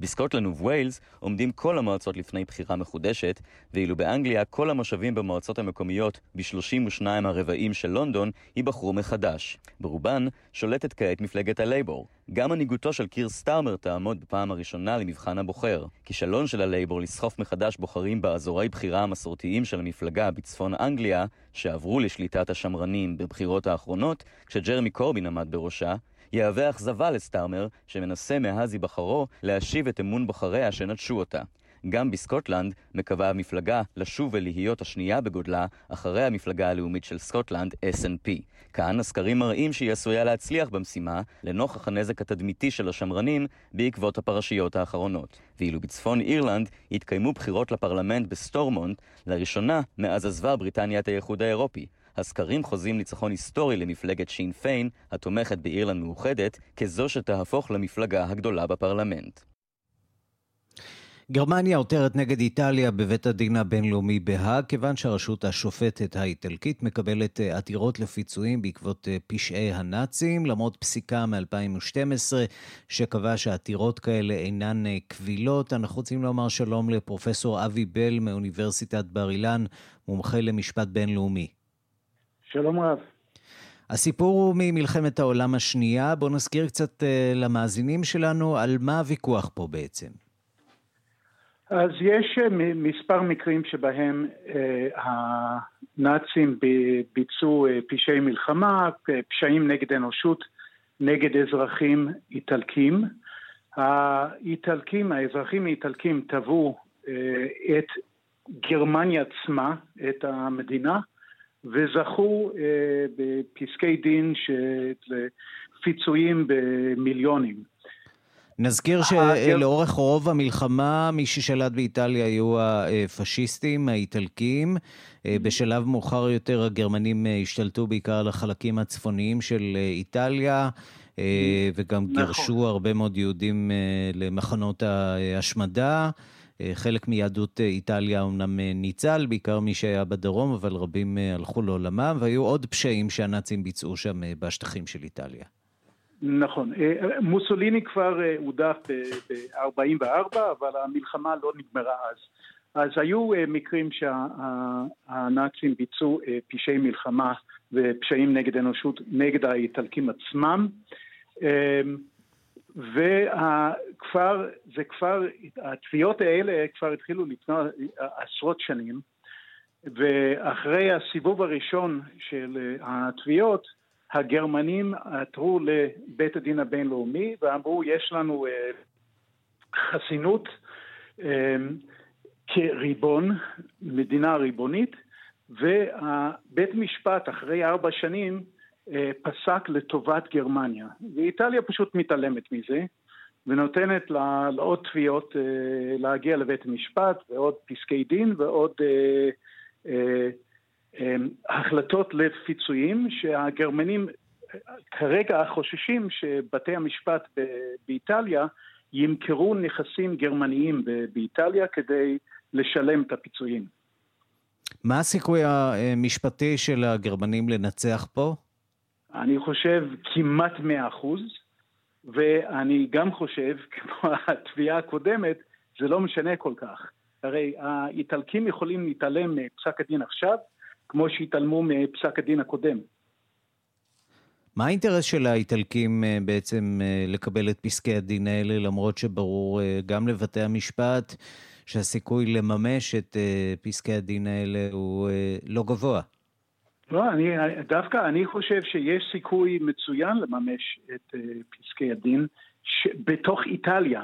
בסקוטלנד ובווילס עומדים כל המועצות לפני בחירה מחודשת, ואילו באנגליה כל המושבים במועצות המקומיות ב-32 הרבעים של לונדון ייבחרו מחדש. ברובן שולטת כעת מפלגת הלייבור. גם מנהיגותו של קיר סטארמר תעמוד בפעם הראשונה למבחן הבוחר. כישלון של הלייבור לסחוף מחדש בוחרים באזורי בחירה המסורתיים של המפלגה בצפון אנגליה, שעברו לשליטת השמרנים בבחירות האחרונות, כשג'רמי קורבין עמד בראשה, יהווה אכזבה לסטארמר, שמנסה מאז היבחרו להשיב את אמון בוחריה שנטשו אותה. גם בסקוטלנד מקווה המפלגה לשוב ולהיות השנייה בגודלה אחרי המפלגה הלאומית של סקוטלנד, SNP. כאן הסקרים מראים שהיא עשויה להצליח במשימה לנוכח הנזק התדמיתי של השמרנים בעקבות הפרשיות האחרונות. ואילו בצפון אירלנד התקיימו בחירות לפרלמנט בסטורמונט לראשונה מאז עזבה בריטניה את האיחוד האירופי. הסקרים חוזים ניצחון היסטורי למפלגת שין פיין, התומכת באירלנד מאוחדת, כזו שתהפוך למפלגה הגדולה בפרלמנט. גרמניה עותרת נגד איטליה בבית הדין הבינלאומי בהאג, כיוון שהרשות השופטת האיטלקית מקבלת אה, עתירות לפיצויים בעקבות אה, פשעי הנאצים, למרות פסיקה מ-2012 שקבעה שעתירות כאלה אינן אה, קבילות. אנחנו רוצים לומר שלום לפרופסור אבי בל מאוניברסיטת בר אילן, מומחה למשפט בינלאומי. שלום רב. הסיפור הוא ממלחמת העולם השנייה. בואו נזכיר קצת למאזינים שלנו על מה הוויכוח פה בעצם. אז יש אה, מספר מקרים שבהם אה, הנאצים ביצעו אה, פשעי מלחמה, פשעים נגד אנושות, נגד אזרחים איטלקים. האיטלקים, האזרחים האיטלקים תבעו את גרמניה עצמה, את המדינה, וזכו בפסקי דין של פיצויים במיליונים. נזכיר שלאורך רוב המלחמה, מי ששלט באיטליה היו הפשיסטים האיטלקים. אה, בשלב מאוחר יותר הגרמנים אה, השתלטו בעיקר על החלקים הצפוניים של אה, איטליה, וגם נכון. גירשו הרבה מאוד יהודים למחנות ההשמדה. חלק מיהדות איטליה אומנם ניצל, בעיקר מי שהיה בדרום, אבל רבים הלכו לעולמם, והיו עוד פשעים שהנאצים ביצעו שם בשטחים של איטליה. נכון. אה, מוסוליני כבר אה, הודח ב-44, אבל המלחמה לא נגמרה אז. אז היו אה, מקרים שהנאצים ביצעו פשעי מלחמה ופשעים נגד אנושות נגד האיטלקים עצמם. וכבר, זה כבר, התביעות האלה כבר התחילו לפני עשרות שנים, ואחרי הסיבוב הראשון של התביעות, הגרמנים עתרו לבית הדין הבינלאומי ואמרו יש לנו אה, חסינות אה, כריבון, מדינה ריבונית, ובית משפט אחרי ארבע שנים אה, פסק לטובת גרמניה. ואיטליה פשוט מתעלמת מזה ונותנת לעוד תביעות להגיע לבית המשפט ועוד פסקי דין ועוד החלטות לפיצויים שהגרמנים כרגע חוששים שבתי המשפט באיטליה ימכרו נכסים גרמניים באיטליה כדי לשלם את הפיצויים. מה הסיכוי המשפטי של הגרמנים לנצח פה? אני חושב כמעט מאה אחוז, ואני גם חושב, כמו התביעה הקודמת, זה לא משנה כל כך. הרי האיטלקים יכולים להתעלם מפסק הדין עכשיו, כמו שהתעלמו מפסק הדין הקודם. מה האינטרס של האיטלקים אה, בעצם אה, לקבל את פסקי הדין האלה, למרות שברור אה, גם לבתי המשפט שהסיכוי לממש את פסקי הדין האלה הוא לא גבוה? לא, אני, דווקא אני חושב שיש סיכוי מצוין לממש את פסקי הדין ש... בתוך איטליה.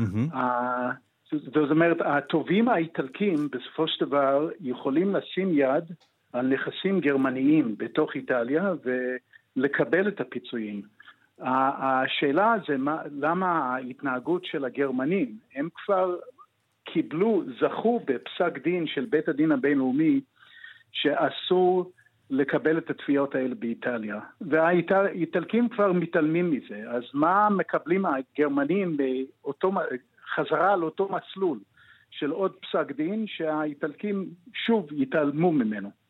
Mm-hmm. זאת אומרת, הטובים האיטלקים בסופו של דבר יכולים לשים יד על נכסים גרמניים בתוך איטליה ולקבל את הפיצויים. השאלה זה מה, למה ההתנהגות של הגרמנים, הם כבר קיבלו, זכו בפסק דין של בית הדין הבינלאומי שאסור לקבל את התביעות האלה באיטליה. והאיטלקים כבר מתעלמים מזה, אז מה מקבלים הגרמנים באותו, חזרה על אותו מסלול של עוד פסק דין שהאיטלקים שוב יתעלמו ממנו.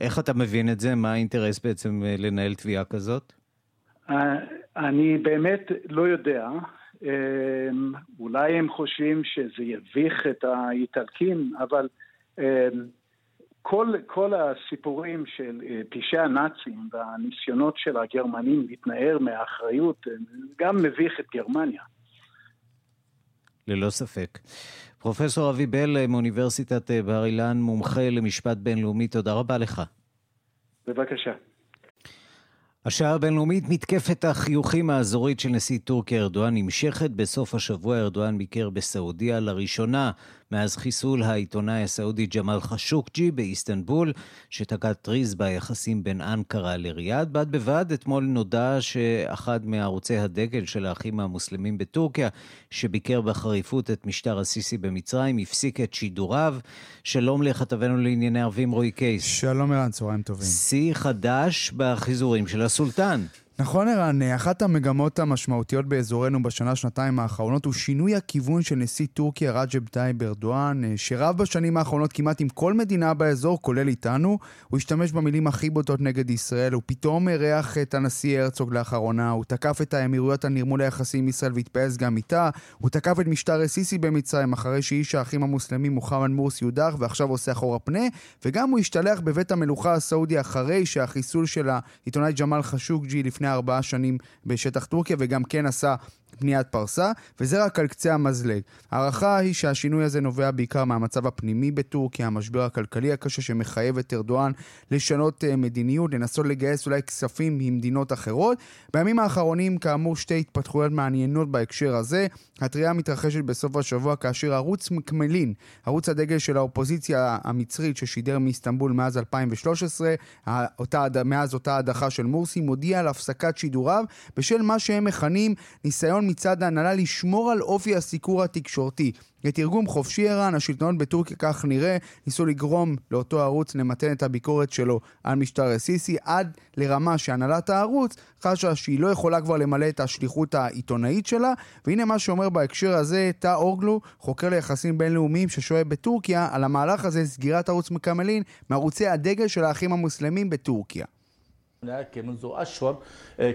איך אתה מבין את זה? מה האינטרס בעצם אה, לנהל תביעה כזאת? אה, אני באמת לא יודע. אולי הם חושבים שזה יביך את האיטלקים, אבל כל, כל הסיפורים של פשעי הנאצים והניסיונות של הגרמנים להתנער מהאחריות גם מביך את גרמניה. ללא ספק. פרופסור אבי בל מאוניברסיטת בר אילן, מומחה למשפט בינלאומי, תודה רבה לך. בבקשה. השעה הבינלאומית, מתקפת החיוכים האזורית של נשיא טורקיה ארדואן נמשכת. בסוף השבוע ארדואן ביקר בסעודיה לראשונה מאז חיסול העיתונאי הסעודי ג'מאל חשוקג'י באיסטנבול, שתקע טריז ביחסים בין אנקרה לריאד. בד בבד, אתמול נודע שאחד מערוצי הדגל של האחים המוסלמים בטורקיה, שביקר בחריפות את משטר הסיסי במצרים, הפסיק את שידוריו. שלום לכתבנו לענייני ערבים רועי קייס. שלום ערן, צהריים טובים. שיא חדש בחיזורים של הסולטן. נכון ערן, אחת המגמות המשמעותיות באזורנו בשנה-שנתיים האחרונות הוא שינוי הכיוון של נשיא טורקיה רג'ב טייב ארדואן, שרב בשנים האחרונות כמעט עם כל מדינה באזור, כולל איתנו. הוא השתמש במילים הכי בוטות נגד ישראל, הוא פתאום אירח את הנשיא הרצוג לאחרונה, הוא תקף את האמירויות על נרמול היחסים עם ישראל והתפעס גם איתה, הוא תקף את משטר א-סיסי במצרים אחרי שאיש האחים המוסלמים מוחמד מורסי יודח ועכשיו עושה אחורה פנה, וגם הוא השתלח בבית המלוכה הסעודי אחרי שהחיסול של העיתונאי ג'מאל חשוקג'י לפני לפני ארבעה שנים בשטח טורקיה, וגם כן עשה פניית פרסה, וזה רק על קצה המזלג. ההערכה היא שהשינוי הזה נובע בעיקר מהמצב הפנימי בטורקיה, המשבר הכלכלי הקשה שמחייב את ארדואן לשנות uh, מדיניות, לנסות לגייס אולי כספים ממדינות אחרות. בימים האחרונים, כאמור, שתי התפתחויות מעניינות בהקשר הזה. הטריה מתרחשת בסוף השבוע כאשר ערוץ מקמלין, ערוץ הדגל של האופוזיציה המצרית ששידר מאיסטנבול מאז 2013, אותה, מאז אותה הדחה של מורסי, מודיע על הפסקת שידוריו בשל מה שהם מכנים ניסיון מצד ההנהלה לשמור על אופי הסיקור התקשורתי. לתרגום חופשי ערן, השלטונות בטורקיה כך נראה, ניסו לגרום לאותו ערוץ למתן את הביקורת שלו על משטר א-סיסי, עד לרמה שהנהלת הערוץ חשה שהיא לא יכולה כבר למלא את השליחות העיתונאית שלה, והנה מה שאומר בהקשר הזה תא אורגלו, חוקר ליחסים בינלאומיים ששוהה בטורקיה, על המהלך הזה, סגירת ערוץ מקמלין מערוצי הדגל של האחים המוסלמים בטורקיה. هناك منذ أشهر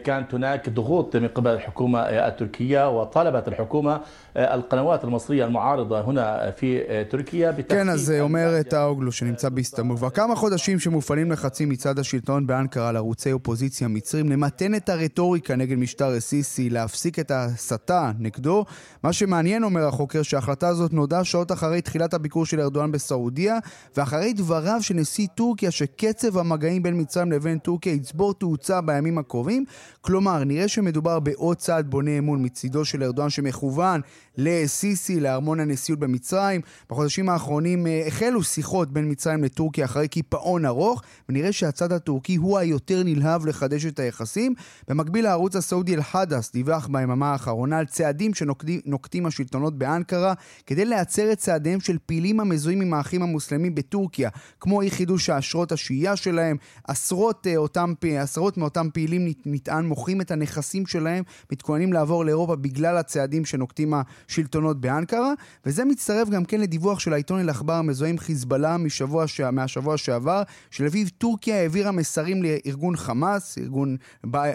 كانت هناك ضغوط من قبل الحكومة التركية وطالبت الحكومة القنوات المصرية المعارضة هنا في تركيا כן, אז אומר טאוגלו שנמצא באיסטנבול. כבר כמה חודשים שמופעלים לחצים מצד השלטון באנקרה על ערוצי אופוזיציה מצרים למתן את הרטוריקה נגד משטר א-סיסי, להפסיק את ההסתה נגדו. מה שמעניין, אומר החוקר, שההחלטה הזאת נודעה שעות אחרי תחילת הביקור של ארדואן בסעודיה, ואחרי דבריו של נשיא טורקיה שקצב המגעים בין מצרים לבין טורקיה יצבור תאוצה בימים הקרובים. כלומר, נראה שמדובר בעוד צעד בונה אמון מצידו של ארדואן שמכוון לסיסי, לארמון הנשיאות במצרים. בחודשים האחרונים אה, החלו שיחות בין מצרים לטורקיה אחרי קיפאון ארוך, ונראה שהצד הטורקי הוא היותר נלהב לחדש את היחסים. במקביל הערוץ הסעודי אל-חדאס דיווח ביממה האחרונה על צעדים שנוקטים השלטונות באנקרה כדי להצר את צעדיהם של פעילים המזוהים עם האחים המוסלמים בטורקיה, כמו אי חידוש האשרות השהייה שלהם, עשרות, אה, אותם, עשרות מאותם פעילים נטען מוכרים את הנכסים שלהם, מתכוננים לעבור לאירופה בגלל הצעדים שנוקטים השלטונות באנקרה, וזה מצטרף גם כן לדיווח של העיתון אל-עכבר המזוהה עם חיזבאללה משבוע, מהשבוע שעבר, שלפיו טורקיה העבירה מסרים לארגון חמאס, ארגון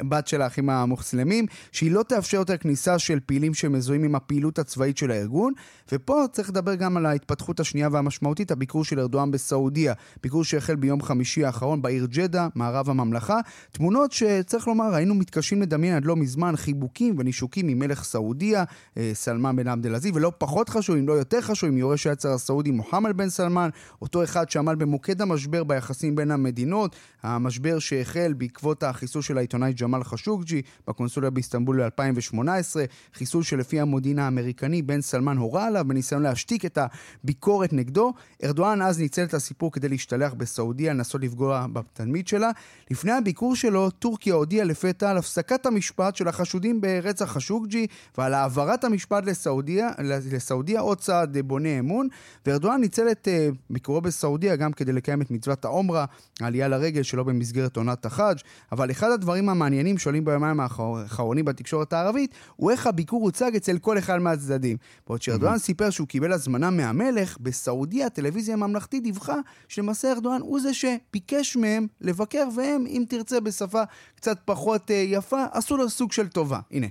בת של האחים המוסלמים, שהיא לא תאפשר יותר כניסה של פעילים שמזוהים עם הפעילות הצבאית של הארגון, ופה צריך לדבר גם על ההתפתחות השנייה והמשמעותית, הביקור של ארדואן בסעודיה, ביקור שהחל ביום חמישי האחרון בעיר ג'דה, מערב הממלכה, תמונות שצריך לומר, היינו מתקשים לדמיין עד לא מזמן חיבוקים ונישוקים ממלך סעודיה, אה, סלמן בן עבד אל-עזיז, ולא פחות חשוב, אם לא יותר חשוב, עם יורש היצר הסעודי מוחמד בן סלמן, אותו אחד שעמד במוקד המשבר ביחסים בין המדינות, המשבר שהחל בעקבות החיסול של העיתונאי ג'מאל חשוקג'י בקונסוליה באיסטנבול ב-2018, חיסול שלפי המודיעין האמריקני בן סלמן הורה עליו בניסיון להשתיק את הביקורת נגדו. ארדואן אז ניצל את הסיפור כדי להשתלח בסעודיה, לנסות לפגוע בתלמיד שלה. לפני הביקור שלו, טורקיה הודיעה לפתע על הפסקת המשפט של החשודים ברצח חשוקג'י ועל העברת המשפט לסעודיה, לסעודיה עוד צעד בונה אמון. וארדואן ניצל את uh, ביקורו בסעודיה גם כדי לקיים את מצוות העומרה, העלייה לרגל שלא במסגרת עונת החאג'. אבל אחד הדברים המעניינים שעולים ביומיים האחרונים בתקשורת הערבית, הוא איך הביקור הוצג אצל כל אחד מהצדדים. בעוד שארדואן סיפר שהוא קיבל הזמנה מהמלך, בסעודיה הטלוויזיה הממלכתית דיווחה שלמעשה ארדואן הוא זה שביקש מהם לבקר, והם, אם תרצה בשפה קצת פחות uh, יפה, עשו לו סוג של טובה. הנה.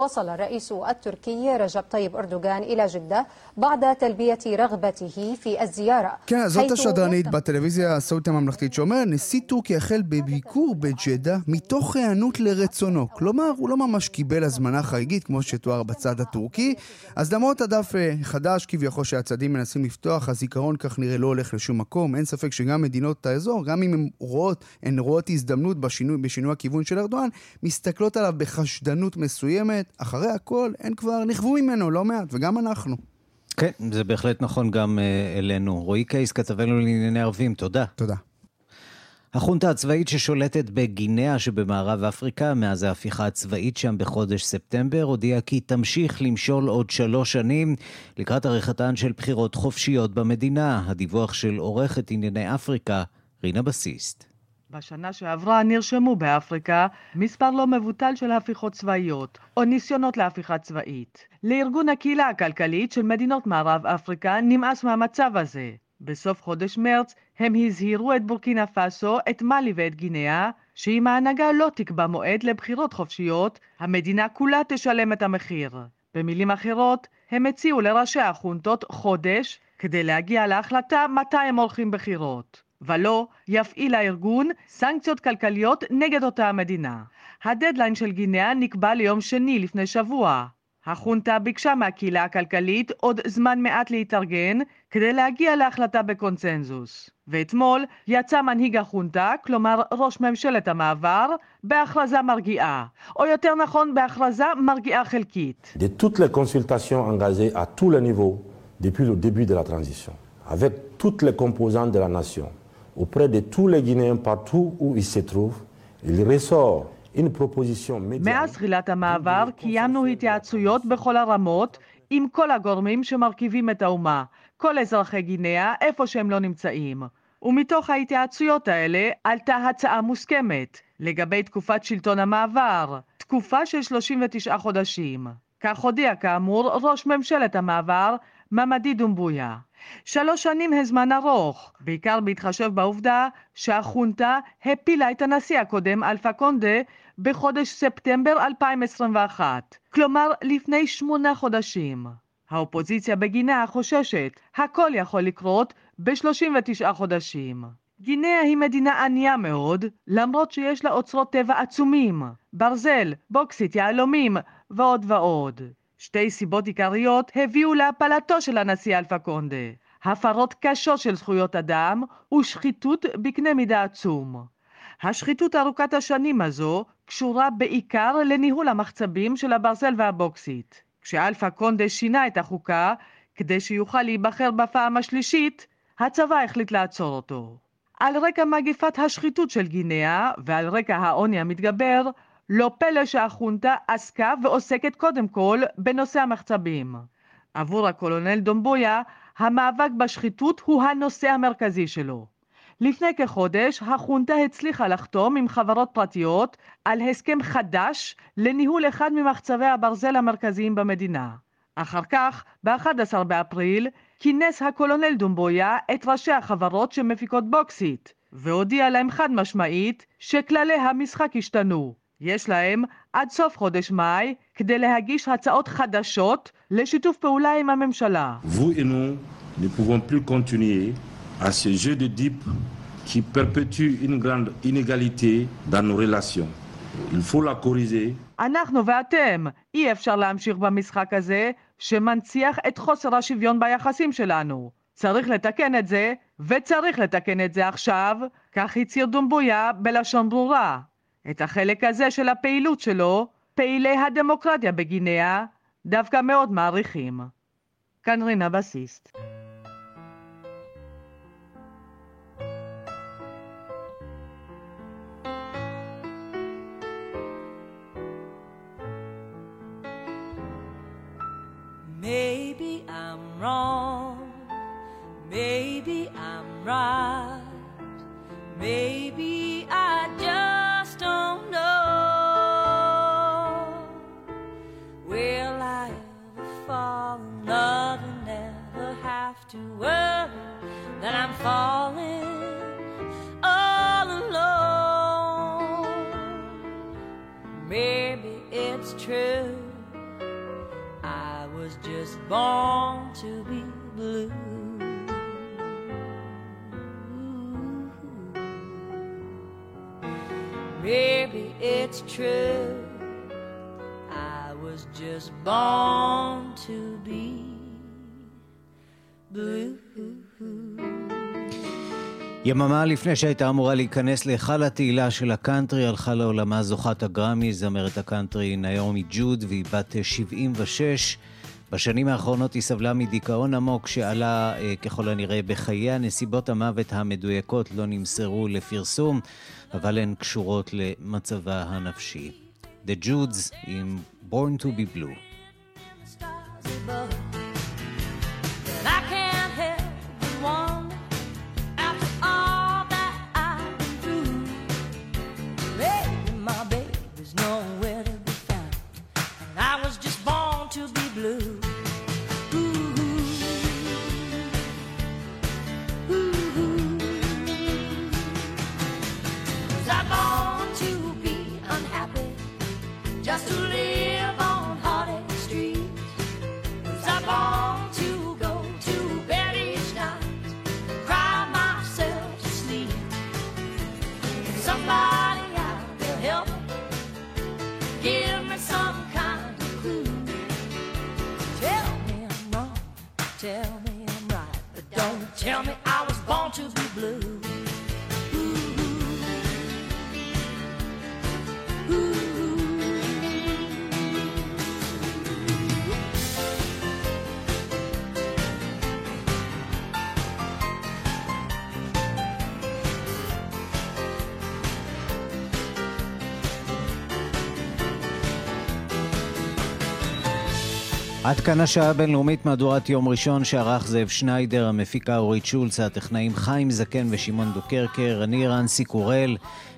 وصل الرئيس التركي رجب طيب أردوغان إلى جدة بعد تلبية رغبته في الزيارة כן, זאת השדרנית בטלוויזיה הסעודית הממלכתית שאומר, נשיא טורקיה החל בביקור בג'דה מתוך היענות לרצונו. כלומר, הוא לא ממש קיבל הזמנה חגיגית כמו שתואר בצד הטורקי. אז למרות הדף אה, חדש כביכול שהצדדים מנסים לפתוח, הזיכרון כך נראה לא הולך לשום מקום. אין ספק שגם מדינות האזור, גם אם הן רואות, הן רואות הזדמנות בשינוי, בשינוי הכיוון של ארדואן, מסתכלות עליו בחשדנות מסוימת. אחרי הכל, הן כבר נכוו ממנו לא מעט, וגם אנחנו. כן, זה בהחלט נכון גם uh, אלינו. רועי קייס, כתבנו לענייני ערבים, תודה. תודה. החונטה הצבאית ששולטת בגינאה שבמערב אפריקה מאז ההפיכה הצבאית שם בחודש ספטמבר הודיעה כי תמשיך למשול עוד שלוש שנים לקראת עריכתן של בחירות חופשיות במדינה. הדיווח של עורכת ענייני אפריקה, רינה בסיסט. בשנה שעברה נרשמו באפריקה מספר לא מבוטל של הפיכות צבאיות, או ניסיונות להפיכה צבאית. לארגון הקהילה הכלכלית של מדינות מערב אפריקה נמאס מהמצב הזה. בסוף חודש מרץ הם הזהירו את בורקינה פאסו, את מאלי ואת גינאה, שאם ההנהגה לא תקבע מועד לבחירות חופשיות, המדינה כולה תשלם את המחיר. במילים אחרות, הם הציעו לראשי החונטות חודש כדי להגיע להחלטה מתי הם הולכים בחירות. ולא יפעיל הארגון סנקציות כלכליות נגד אותה המדינה. הדדליין של גינאה נקבע ליום שני לפני שבוע. החונטה ביקשה מהקהילה הכלכלית עוד זמן מעט להתארגן כדי להגיע להחלטה בקונצנזוס. ואתמול יצא מנהיג החונטה, כלומר ראש ממשלת המעבר, בהכרזה מרגיעה, או יותר נכון בהכרזה מרגיעה חלקית. De toutes les consultations engagées à tous les niveaux depuis le début de la transition, avec toutes les composantes de la nation, auprès de tous les Guinéens partout où ils se trouvent, il ressort מאז תחילת המעבר קיימנו התייעצויות בכל הרמות עם כל הגורמים שמרכיבים את האומה, כל אזרחי גינאה, איפה שהם לא נמצאים. ומתוך ההתייעצויות האלה עלתה הצעה מוסכמת לגבי תקופת שלטון המעבר, תקופה של 39 חודשים. כך הודיע כאמור ראש ממשלת המעבר, ממדי דומבויה. שלוש שנים הם זמן ארוך, בעיקר בהתחשב בעובדה שהחונטה הפילה את הנשיא הקודם, אלפה קונדה, בחודש ספטמבר 2021, כלומר לפני שמונה חודשים. האופוזיציה בגינאה חוששת, הכל יכול לקרות ב-39 חודשים. גינאה היא מדינה ענייה מאוד, למרות שיש לה אוצרות טבע עצומים, ברזל, בוקסית, יהלומים ועוד ועוד. שתי סיבות עיקריות הביאו להפלתו של הנשיא אלפה קונדה, הפרות קשות של זכויות אדם ושחיתות בקנה מידה עצום. השחיתות ארוכת השנים הזו קשורה בעיקר לניהול המחצבים של הברזל והבוקסית. כשאלפה קונדה שינה את החוקה כדי שיוכל להיבחר בפעם השלישית, הצבא החליט לעצור אותו. על רקע מגיפת השחיתות של גינאה ועל רקע העוני המתגבר, לא פלא שהחונטה עסקה ועוסקת קודם כל בנושא המחצבים. עבור הקולונל דומבויה, המאבק בשחיתות הוא הנושא המרכזי שלו. לפני כחודש החונטה הצליחה לחתום עם חברות פרטיות על הסכם חדש לניהול אחד ממחצבי הברזל המרכזיים במדינה. אחר כך, ב-11 באפריל, כינס הקולונל דומבויה את ראשי החברות שמפיקות בוקסית, והודיע להם חד משמעית שכללי המשחק השתנו. יש להם עד סוף חודש מאי כדי להגיש הצעות חדשות לשיתוף פעולה עם הממשלה. Ne pouvons plus continuer à ce jeu de dupes qui perpétue une grande inégalité dans nos relations. Il faut la corriger. אנחנו ואתם, אי אפשר להמשיך במשחק הזה שמנציח את חוסר השוויון ביחסים שלנו. צריך לתקן את זה, וצריך לתקן את זה עכשיו, כך הצהיר דומבויה בלשון ברורה. את החלק הזה של הפעילות שלו, פעילי הדמוקרטיה בגינאה דווקא מאוד מעריכים. כאן רינה בסיסט. Maybe I'm wrong, maybe I'm right, maybe I just don't know. Will I ever fall in love and never have to worry that I'm falling all alone? Maybe it's true I was just born to be blue. Maybe it's true. I was just born to be blue. יממה לפני שהייתה אמורה להיכנס להיכל התהילה של הקאנטרי, הלכה לעולמה זוכת הגרמי, זמרת הקאנטרי נעמי ג'וד, והיא בת 76. בשנים האחרונות היא סבלה מדיכאון עמוק שעלה אה, ככל הנראה בחייה. נסיבות המוות המדויקות לא נמסרו לפרסום, אבל הן קשורות למצבה הנפשי. The Judes עם Born to be Blue. עד כאן השעה הבינלאומית מהדורת יום ראשון שערך זאב שניידר, המפיקה אורית שולץ, הטכנאים חיים זקן ושמעון דוקרקר, אני רנסי קורל.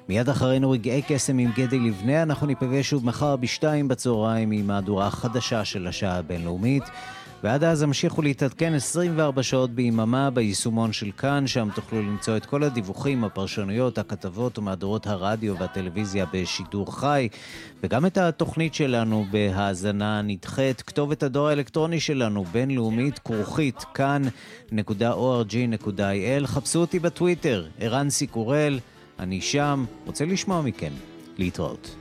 מיד אחרינו רגעי קסם עם גדי לבנה, אנחנו ניפגש שוב מחר בשתיים בצהריים עם מהדורה החדשה של השעה הבינלאומית. ועד אז המשיכו להתעדכן 24 שעות ביממה ביישומון של כאן, שם תוכלו למצוא את כל הדיווחים, הפרשנויות, הכתבות ומהדורות הרדיו והטלוויזיה בשידור חי, וגם את התוכנית שלנו בהאזנה נדחית. כתובת הדואר האלקטרוני שלנו, בינלאומית, כרוכית, כאן.org.il. חפשו אותי בטוויטר, ערן סיקורל, אני שם, רוצה לשמוע מכם. להתראות.